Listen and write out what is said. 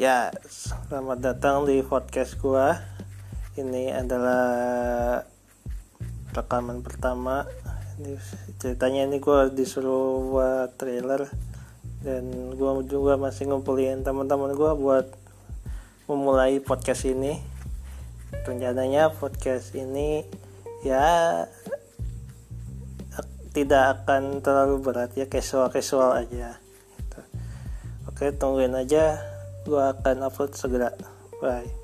Ya, selamat datang di podcast gua. Ini adalah rekaman pertama. Ini ceritanya ini gua disuruh buat trailer dan gua juga masih ngumpulin teman-teman gua buat memulai podcast ini. Rencananya podcast ini ya tidak akan terlalu berat ya casual-casual aja. Gitu. Oke, tungguin aja gue akan upload segera. Bye.